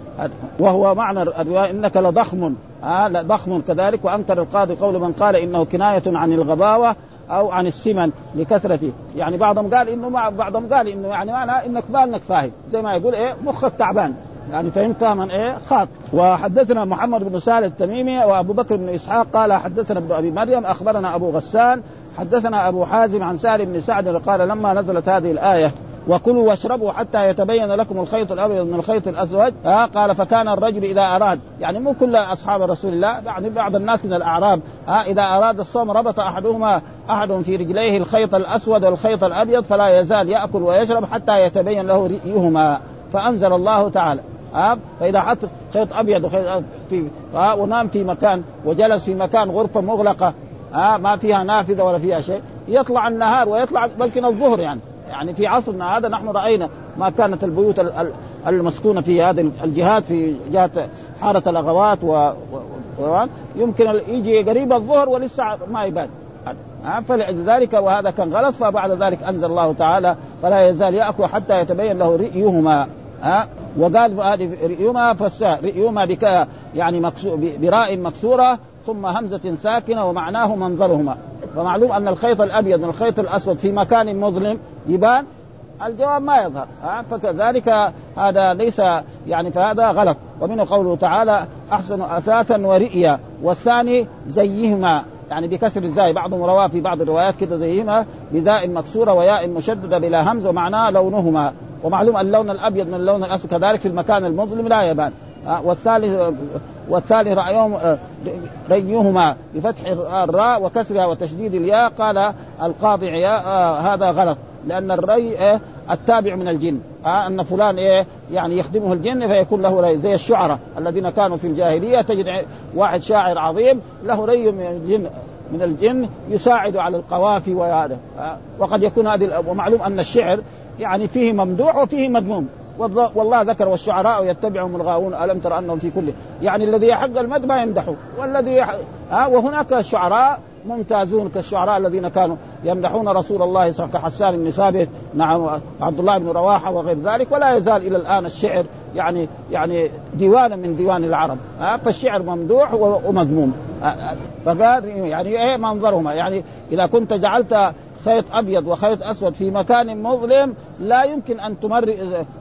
وهو معنى الرواية إنك لضخم. آه ضخم كذلك وأنكر القاضي قول من قال إنه كناية عن الغباوة. أو عن السمن لكثرته يعني بعضهم قال إنه مع بعضهم قال إنه يعني معنى إنك بالك فاهم. زي ما يقول إيه مخك تعبان. يعني فهمت فهما إيه خاط. وحدثنا محمد بن سالم التميمي وأبو بكر بن إسحاق قال حدثنا ابن أبي مريم أخبرنا أبو غسان حدثنا أبو حازم عن سالم بن سعد قال لما نزلت هذه الآية وكلوا واشربوا حتى يتبين لكم الخيط الأبيض من الخيط الأسود. ها قال فكان الرجل إذا أراد يعني مو كل أصحاب رسول الله يعني بعض الناس من الأعراب ها إذا أراد الصوم ربط أحدهما أحد في رجليه الخيط الأسود والخيط الأبيض فلا يزال يأكل ويشرب حتى يتبين له ريهما فأنزل الله تعالى ها فإذا حط خيط أبيض وخيط في ها ونام في مكان وجلس في مكان غرفة مغلقة ها ما فيها نافذة ولا فيها شيء يطلع النهار ويطلع بلكن الظهر يعني. يعني في عصرنا هذا نحن رأينا ما كانت البيوت المسكونة في هذه الجهات في جهة حارة الأغوات. و... يمكن يجي قريب الظهر ولسه ما يبان فلذلك وهذا كان غلط فبعد ذلك أنزل الله تعالى فلا يزال يأكل حتى يتبين له رئيهما ها وقال هذه رئيهما فالساء رئيهما بك يعني مكسو براء مكسورة ثم همزة ساكنة ومعناه منظرهما. فمعلوم أن الخيط الأبيض من الخيط الأسود في مكان مظلم يبان الجواب ما يظهر. فكذلك هذا ليس يعني فهذا غلط. ومنه قوله تعالى أحسن اثاثا ورئيا. والثاني زيهما. يعني بكسر الزاي بعضهم رواه في بعض الروايات كده زيهما بذاء مكسورة وياء مشددة بلا همز ومعناه لونهما. ومعلوم اللون الأبيض من اللون الأسود كذلك في المكان المظلم لا يبان. والثالث والثاني رأيهم ريهما بفتح الراء وكسرها وتشديد الياء. قال القاضي عياء آه هذا غلط لأن الري التابع من الجن. آه أن فلان إيه يعني يخدمه الجن فيكون له ري زي الشعراء الذين كانوا في الجاهلية. تجد واحد شاعر عظيم له ري من الجن من الجن يساعد على القوافي وهذا. وقد يكون هذه ومعلوم أن الشعر يعني فيه ممدوح وفيه مذموم. والله ذكر والشعراء يتبعهم الغاوون ألم تر أنهم في كل يعني الذي يحق المد ما يمدحه. والذي يح... ها وهناك شعراء ممتازون كالشعراء الذين كانوا يمدحون رسول الله صلى الله عليه وسلم كحسان بن ثابت نعم عبد الله بن رواحة وغير ذلك ولا يزال إلى الآن الشعر يعني يعني ديوانا من ديوان العرب. ها فالشعر ممدوح ومذموم. فقال يعني إيه منظرهما؟ يعني إذا كنت جعلت خيط أبيض وخيط أسود في مكان مظلم لا يمكن أن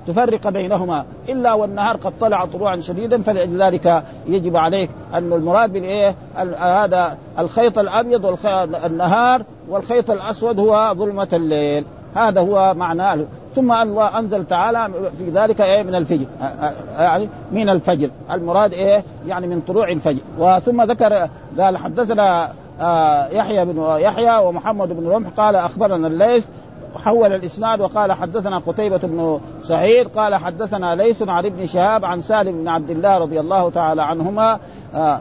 تفرق بينهما. إلا والنهار قد طلع طلوعا شديدا فلذلك يجب عليك أن المراد بالإيه؟ هذا الخيط الأبيض والنهار والخيط الأسود هو ظلمة الليل. هذا هو معناه ثم الله أنزل تعالى في ذلك إيه؟ من الفجر. يعني من الفجر. المراد إيه؟ يعني من طلوع الفجر. وثم ذكر قال حدثنا يحيى بن يحيى ومحمد بن رمح قال أخبرنا الليث حول الإسناد وقال حدثنا قتيبة بن سعيد قال حدثنا ليث عن ابن شهاب عن سالم بن عبد الله رضي الله تعالى عنهما آه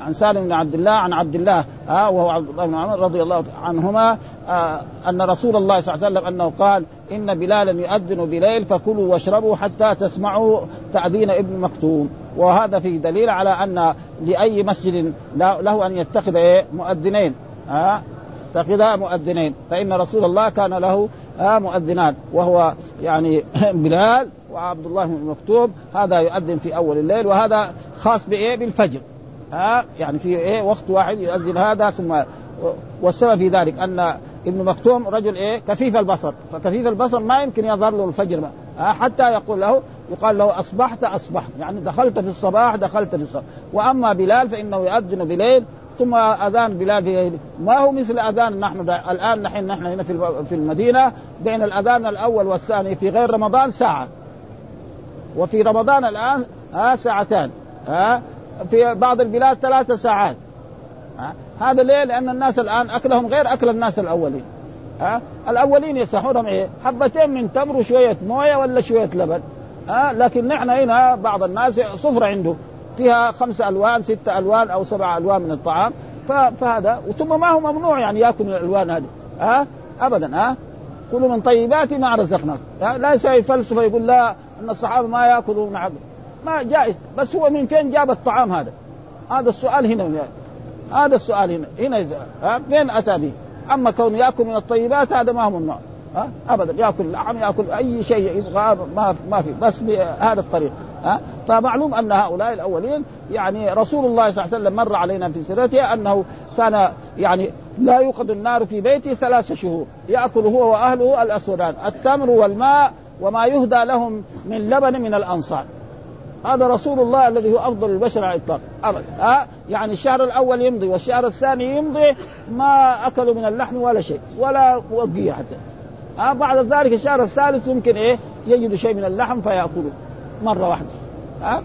عن سالم بن عبد الله عن عبد الله آه وهو عبد الله بن عمر رضي الله عنهما آه أن رسول الله صلى الله عليه وسلم أنه قال إن بلالا يؤذن بليل فكلوا واشربوا حتى تسمعوا تأذين ابن مكتوم وهذا فيه دليل على أن لأي مسجد له أن يتخذ إيه مؤذنين اتخذ مؤذنين. فإن رسول الله كان له مؤذنات وهو يعني بلال وعبد الله بن مكتوب هذا يؤذن في أول الليل وهذا خاص بإيه؟ بالفجر. ها يعني في إيه؟ وقت واحد يؤذن هذا ثم والسبب في ذلك أن ابن مكتوم رجل إيه؟ كفيف البصر. فكفيف البصر ما يمكن يظهر له الفجر. ما. حتى يقول له يقال له أصبحت أصبحت. يعني دخلت في الصباح دخلت في الصباح. وأما بلال فإنه يؤذن بليل ثم أذان بلال في ما هو مثل أذان نحن الآن نحن نحن هنا في المدينة بين الأذان الأول والثاني في غير رمضان ساعة. وفي رمضان الآن ها ساعتان ها في بعض البلاد ثلاث ساعات ها. هذا ليه؟ لأن الناس الآن أكلهم غير أكل الناس الأولين ها. الأولين يسحرهم إيه؟ حبتين من تمر وشوية موية ولا شوية لبن ها. لكن نحن هنا بعض الناس صفرة عنده. فيها خمس ألوان ست ألوان أو سبع ألوان من الطعام. فهذا ثم ما هو ممنوع يعني يأكل من الألوان هذه. ها؟ ابدا ها؟ كلوا من طيبات ما رزقناكم لا يسوي فلسفة يقول لا إن الصحابة ما ياكلوا من عبد ما جائز. بس هو من فين جاب الطعام هذا؟ هذا السؤال هنا. هذا السؤال هنا. هنا إذا ها؟ فين أتى به؟ أما كون يأكل من الطيبات هذا ما هو ممنوع. ها؟ ابدا. يأكل لحم يأكل أي شيء يبغى ما ما في بس بهذا الطريق ها؟ فمعلوم أن هؤلاء الأولين يعني رسول الله صلى الله عليه وسلم مر علينا في سيرته أنه كان يعني لا يوقد النار في بيته ثلاث شهور يأكل هو وأهله الأسودان التمر والماء وما يهدى لهم من لبن من الأنصار. هذا رسول الله الذي هو أفضل البشر على الإطلاق. ابدا. ها؟ يعني الشهر الأول يمضي والشهر الثاني يمضي ما أكلوا من اللحم ولا شيء ولا وقية حتى. ها بعد ذلك الشهر الثالث يمكن إيه؟ يجدوا شيء من اللحم فياكلوا مرة واحدة. ها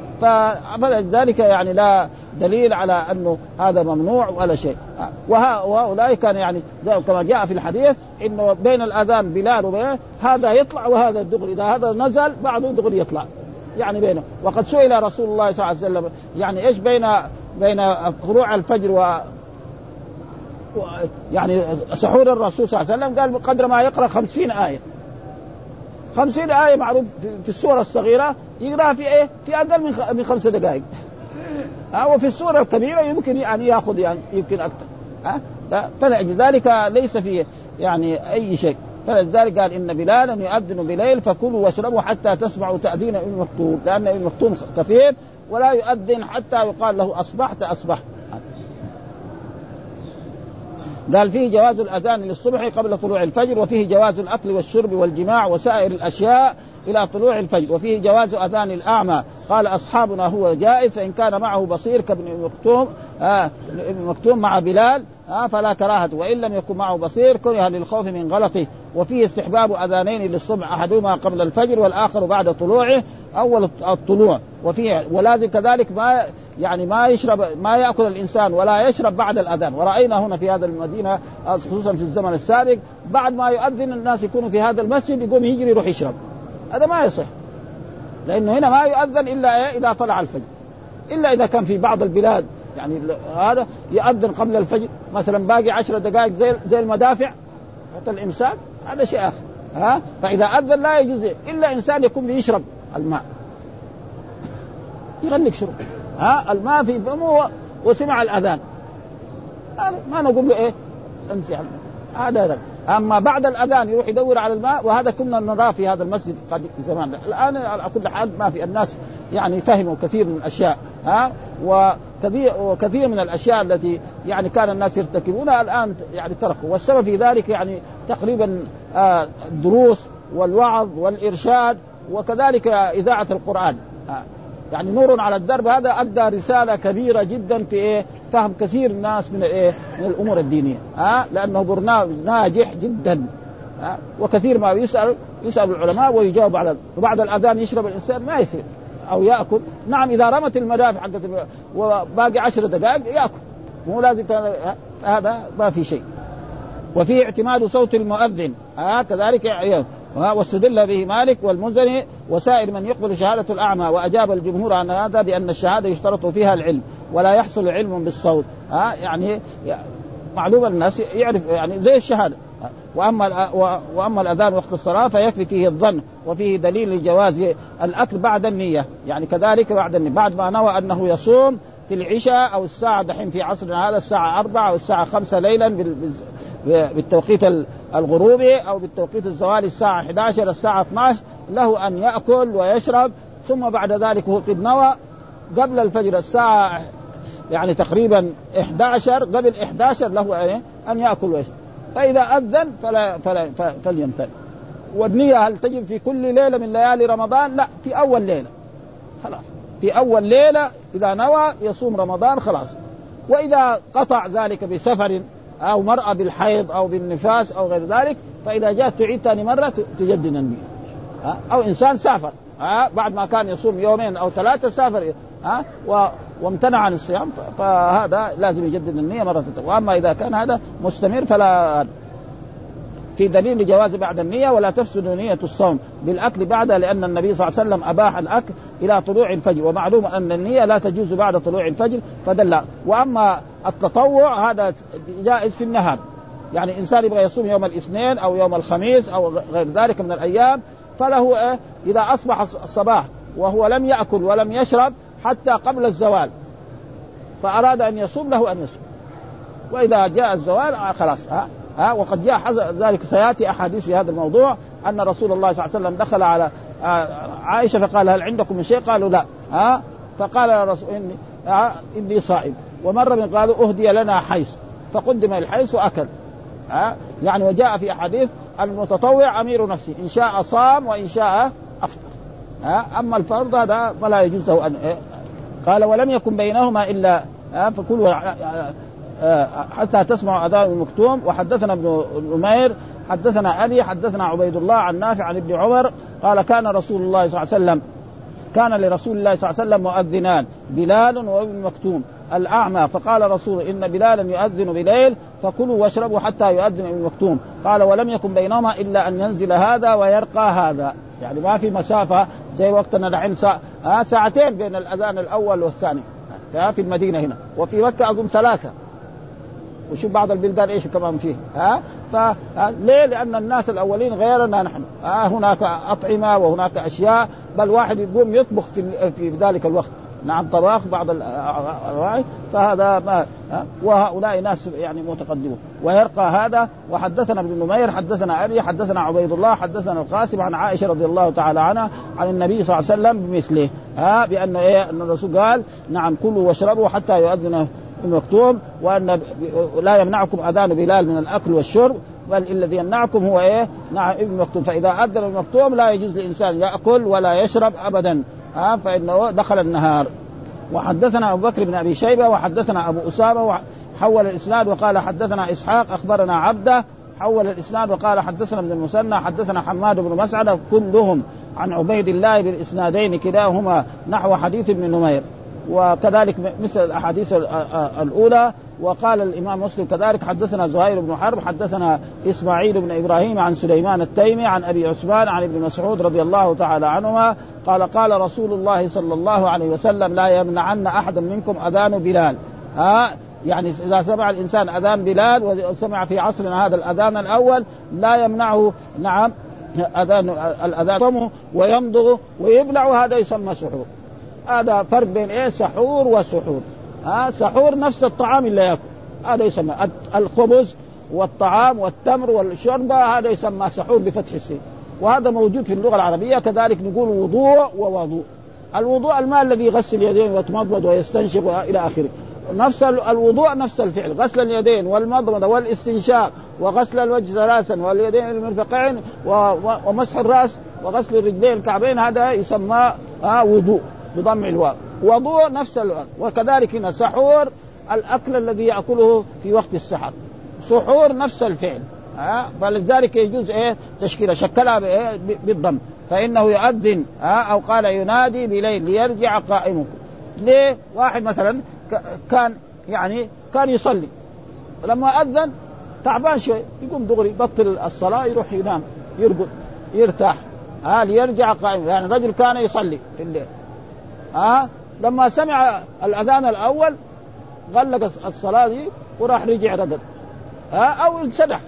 فلذلك يعني لا دليل على أنه هذا ممنوع ولا شيء. وهؤلاء كان يعني كما جاء في الحديث إنه بين الأذان بلال وبين هذا يطلع وهذا دغري إذا هذا نزل بعده دغري يطلع. يعني بينه. وقد سئل رسول الله صلى الله عليه وسلم يعني إيش بين بين طلوع الفجر يعني سحور الرسول صلى الله عليه وسلم قال قدر ما يقرأ خمسين آية. خمسين آية معروف في السورة الصغيرة يقرأها في إيه؟ في أقل من من خمس دقائق. ها وفي السورة الكبيرة يمكن يعني يأخذ يعني يمكن أكثر. ها؟ فلذلك ليس في يعني أي شيء. فلذلك قال إن بلالا يؤذن بليل فكلوا واشربوا حتى تسمعوا تأذين ابن مكتوم لأن ابن مكتوم كثير ولا يؤذن حتى يقال له أصبحت أصبحت. قال فيه جواز الأذان للصبح قبل طلوع الفجر وفيه جواز الأكل والشرب والجماع وسائر الأشياء إلى طلوع الفجر وفيه جواز أذان الأعمى. قال أصحابنا هو جائز فإن كان معه بصير كابن مكتوم آه ابن مكتوم مع بلال آه فلا كراهة. وإن لم يكن معه بصير كره للخوف من غلطه. وفيه استحباب أذانين للصبح أحدهما قبل الفجر والآخر بعد طلوعه. أول الطلوع. وفيه ولازم كذلك ما يعني ما يشرب ما يأكل الإنسان ولا يشرب بعد الأذان. ورأينا هنا في هذا المدينة خصوصا في الزمن السابق بعد ما يؤذن الناس يكونوا في هذا المسجد يقوم يجري يروح يشرب. هذا ما يصح. لأنه هنا ما يؤذن إلا إيه؟ إذا طلع الفجر. إلا إذا كان في بعض البلاد يعني هذا يأذن قبل الفجر. مثلا باقي عشر دقائق زي زي المدافع. الامساك هذا شيء آخر. ها؟ فإذا أذن لا يجوز إلا إنسان يكون بيشرب الماء. يغلق شرب. ها الماء في فمه وسمع الأذان. ما نقول له إيه؟ انسي هذا. أما بعد الأذان يروح يدور على الماء وهذا كنا نراه في هذا المسجد قد زمان. الآن على كل حال ما في الناس يعني فهموا كثير من الأشياء. ها وكثير وكثير من الأشياء التي يعني كان الناس يرتكبونها الآن يعني تركوا. والسبب في ذلك يعني تقريبا آه، الدروس والوعظ والإرشاد وكذلك إذاعة القرآن. يعني نور على الدرب هذا أدى رسالة كبيرة جدا في إيه؟ فهم كثير الناس من إيه؟ من الأمور الدينية. ها لأنه برنامج ناجح جدا. ها وكثير ما يسأل يسأل العلماء ويجاوب على وبعد الأذان يشرب الإنسان ما يصير. أو يأكل. نعم إذا رمت المدافع حقت وباقي عشر دقائق يأكل. مو لازم هذا ما في شيء. وفيه اعتماد صوت المؤذن. ها كذلك واستدل به مالك والمزني وسائر من يقبل شهادة الأعمى وأجاب الجمهور عن هذا بأن الشهادة يشترط فيها العلم ولا يحصل علم بالصوت. ها يعني معلوم الناس يعرف يعني زي الشهادة. وأما وأما الأذان وقت الصلاة فيكفي فيه الظن وفيه دليل لجواز الأكل بعد النية. يعني كذلك بعد النية. بعد ما نوى أنه يصوم في العشاء أو الساعة دحين في عصرنا هذا الساعة 4 أو الساعة 5 ليلا بالتوقيت الغروبي أو بالتوقيت الزوالي الساعة 11 الساعة 12 له أن يأكل ويشرب ثم بعد ذلك هو قد نوى قبل الفجر الساعة يعني تقريبا 11 قبل 11 له أن يأكل ويشرب. فإذا أذن فلا فلا فليمتنع. والنية هل تجب في كل ليلة من ليالي رمضان؟ لا في أول ليلة. خلاص. في أول ليلة إذا نوى يصوم رمضان خلاص. وإذا قطع ذلك بسفر أو مرأة بالحيض أو بالنفاس أو غير ذلك فإذا جاءت تعيد ثاني مرة تجدد النية أو إنسان سافر بعد ما كان يصوم يومين أو ثلاثة سافر وامتنع عن الصيام فهذا لازم يجدد النية مرة وأما إذا كان هذا مستمر فلا في دليل لجواز بعد النية ولا تفسد نية الصوم بالأكل بعدها لأن النبي صلى الله عليه وسلم أباح الأكل إلى طلوع الفجر. ومعلوم أن النية لا تجوز بعد طلوع الفجر فدل. وأما التطوع هذا جائز في النهار. يعني إنسان يبغى يصوم يوم الاثنين أو يوم الخميس أو غير ذلك من الأيام فله إيه؟ إذا أصبح الصباح وهو لم يأكل ولم يشرب حتى قبل الزوال فأراد أن يصوم له أن يصوم. وإذا جاء الزوال آه خلاص ها ها وقد جاء ذلك سيأتي أحاديث في هذا الموضوع أن رسول الله صلى الله عليه وسلم دخل على آه، عائشة فقال هل عندكم من شيء؟ قالوا لا ها فقال الرسول إني آه، إني صائم. ومرة قالوا أهدي لنا حيث فقدم الحيث وأكل. ها؟ يعني وجاء في احاديث المتطوع أمير نفسه إن شاء صام وإن شاء أفطر. ها؟ أما الفرض هذا فلا يجوز له ان إيه؟ قال ولم يكن بينهما الا فكلوا حتى تسمع أذان المكتوم وحدثنا ابن نمير حدثنا أبي حدثنا عبيد الله عن نافع عن ابن عمر. قال كان رسول الله صلى الله عليه وسلم كان لرسول الله صلى الله عليه وسلم مؤذنان بلال وابن مكتوم. الأعمى. فقال رسول إن بلالا يؤذن بليل فكلوا واشربوا حتى يؤذن ابن مكتوم. قال ولم يكن بينهما إلا أن ينزل هذا ويرقى هذا. يعني ما في مسافه زي وقتنا دحين ساعة ساعتين بين الأذان الأول والثاني. في المدينة هنا. وفي مكة اظن ثلاثة. وشوف بعض البلدان إيش كمان فيه. ها فليه؟ لأن الناس الأولين غيرنا نحن. ها هناك أطعمة وهناك أشياء بل واحد يقوم يطبخ في في ذلك الوقت. نعم طباخ بعض الرواي فهذا ما وهؤلاء ناس يعني متقدمون. ويرقى هذا وحدثنا ابن نمير حدثنا أبي حدثنا عبيد الله حدثنا القاسم عن عائشة رضي الله تعالى عنها عن النبي صلى الله عليه وسلم بمثله. ها؟ بأن إيه؟ أن الرسول قال نعم كلوا واشربوا حتى يؤذن المكتوم وأن لا يمنعكم أذان بلال من الأكل والشرب بل الذي يمنعكم هو إيه؟ نعم ابن مكتوم. فإذا أذن المكتوم لا يجوز للانسان يأكل ولا يشرب ابدا. ها فإنه دخل النهار. وحدثنا أبو بكر بن أبي شيبة وحدثنا أبو أسامة حول الإسناد وقال حدثنا إسحاق أخبرنا عبده حول الإسناد وقال حدثنا ابن المثنى حدثنا حماد بن مسعد كلهم عن عبيد الله بالإسنادين كلاهما نحو حديث ابن نمير. وكذلك مثل الأحاديث الأولى وقال الإمام مسلم كذلك حدثنا زهير بن حرب حدثنا إسماعيل بن إبراهيم عن سليمان التيمي عن أبي عثمان عن ابن مسعود رضي الله تعالى عنهما قال قال رسول الله صلى الله عليه وسلم لا يمنعن احدا منكم أذان بلال. ها؟ يعني إذا سمع الإنسان أذان بلال وسمع في عصرنا هذا الأذان الأول لا يمنعه نعم اذان الأذان ويمضغ ويبلع هذا يسمى سحور. هذا فرق بين إيه؟ سحور وسحور. ها؟ سحور نفس الطعام اللي يأكل. هذا يسمى الخبز والطعام والتمر والشربة هذا يسمى سحور بفتح السين. وهذا موجود في اللغة العربية كذلك نقول وضوء ووضوء. الوضوء الماء الذي يغسل اليدين ويتمضمض ويستنشق إلى آخره. نفس الوضوء نفس الفعل. غسل اليدين والمضمضة والاستنشاق وغسل الوجه ثلاثا واليدين المرفقين ومسح الرأس وغسل الرجلين الكعبين هذا يسمى وضوء. بضم الواو. وضوء نفس الوقت وكذلك هنا سحور الأكل الذي يأكله في وقت السحر. سحور نفس الفعل. ها؟ فلذلك يجوز إيه؟ تشكيلة. شكلها بإيه؟ بالضم. فإنه يؤذن. ها؟ أو قال ينادي بليل ليرجع قائمكم. ليه؟ واحد مثلا كان يعني كان يصلي. لما أذن تعبان شوي يقوم دغري يبطل الصلاة يروح ينام يرقد يرتاح. ها؟ ليرجع قائم. يعني رجل كان يصلي في الليل. ها؟ لما سمع الأذان الأول غلق الصلاة دي وراح رجع رقد ها؟ أو انسدح.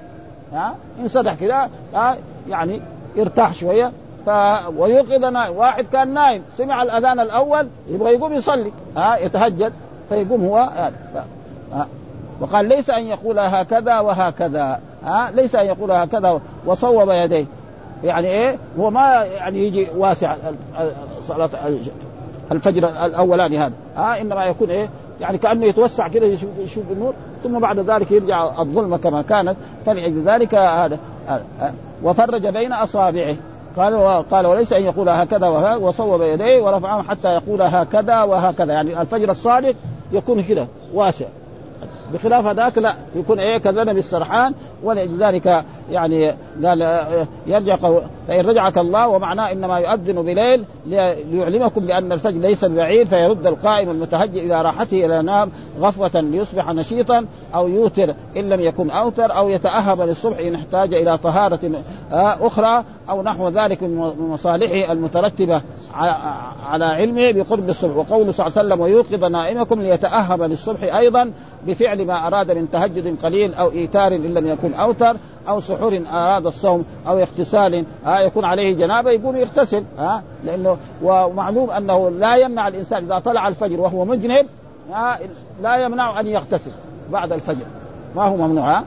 ها؟ انسدح كذا ها؟ يعني ارتاح شوية. ف... ويوقظ نائم واحد كان نايم سمع الأذان الأول يبغى يقوم يصلي. ها؟ يتهجد فيقوم هو ها. ها. وقال ليس أن يقول هكذا وهكذا. ها؟ ليس أن يقول هكذا. وصوب يديه. يعني إيه؟ هو ما يعني يجي واسع صلاة الفجر الأولاني هذا. ها إنما يكون إيه؟ يعني كأنه يتوسع كده يشوف, النور ثم بعد ذلك يرجع الظلمة كما كانت. فلأجل ذلك هذا وفرج بين أصابعه. قال قال وليس أن يقول هكذا وهكذا وصوب يديه ورفعهم حتى يقول هكذا وهكذا. يعني الفجر الصادق يكون كده واسع. بخلاف هذاك لا يكون إيه؟ كذنب السرحان ولذلك يعني قال يرجع فإن رجعك الله ومعناه إنما يؤذن بليل ليعلمكم بأن الفجر ليس بعيد فيرد القائم المتهجر إلى راحته إلى نام غفوة ليصبح نشيطا أو يوتر إن لم يكن أوتر أو يتأهب للصبح إن احتاج إلى طهارة آه، أخرى أو نحو ذلك من مصالحه المترتبة على علمه بقرب الصبح. وقوله صلى الله عليه وسلم ويوقظ نائمكم ليتأهب للصبح أيضا بفعل ما أراد من تهجد قليل أو إيتار إن لم يكن أوتر أو سحور أراد الصوم أو اغتسال آه يكون عليه جنابة يقوم يغتسل آه لأنه ومعلوم أنه لا يمنع الإنسان إذا طلع الفجر وهو مجنب آه لا يمنع أن يغتسل بعد الفجر. ما هو ممنوع ها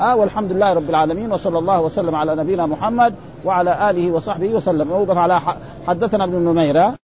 آه, والحمد لله رب العالمين وصلى الله وسلم على نبينا محمد وعلى آله وصحبه وسلم. نوقف على حدثنا ابن نميره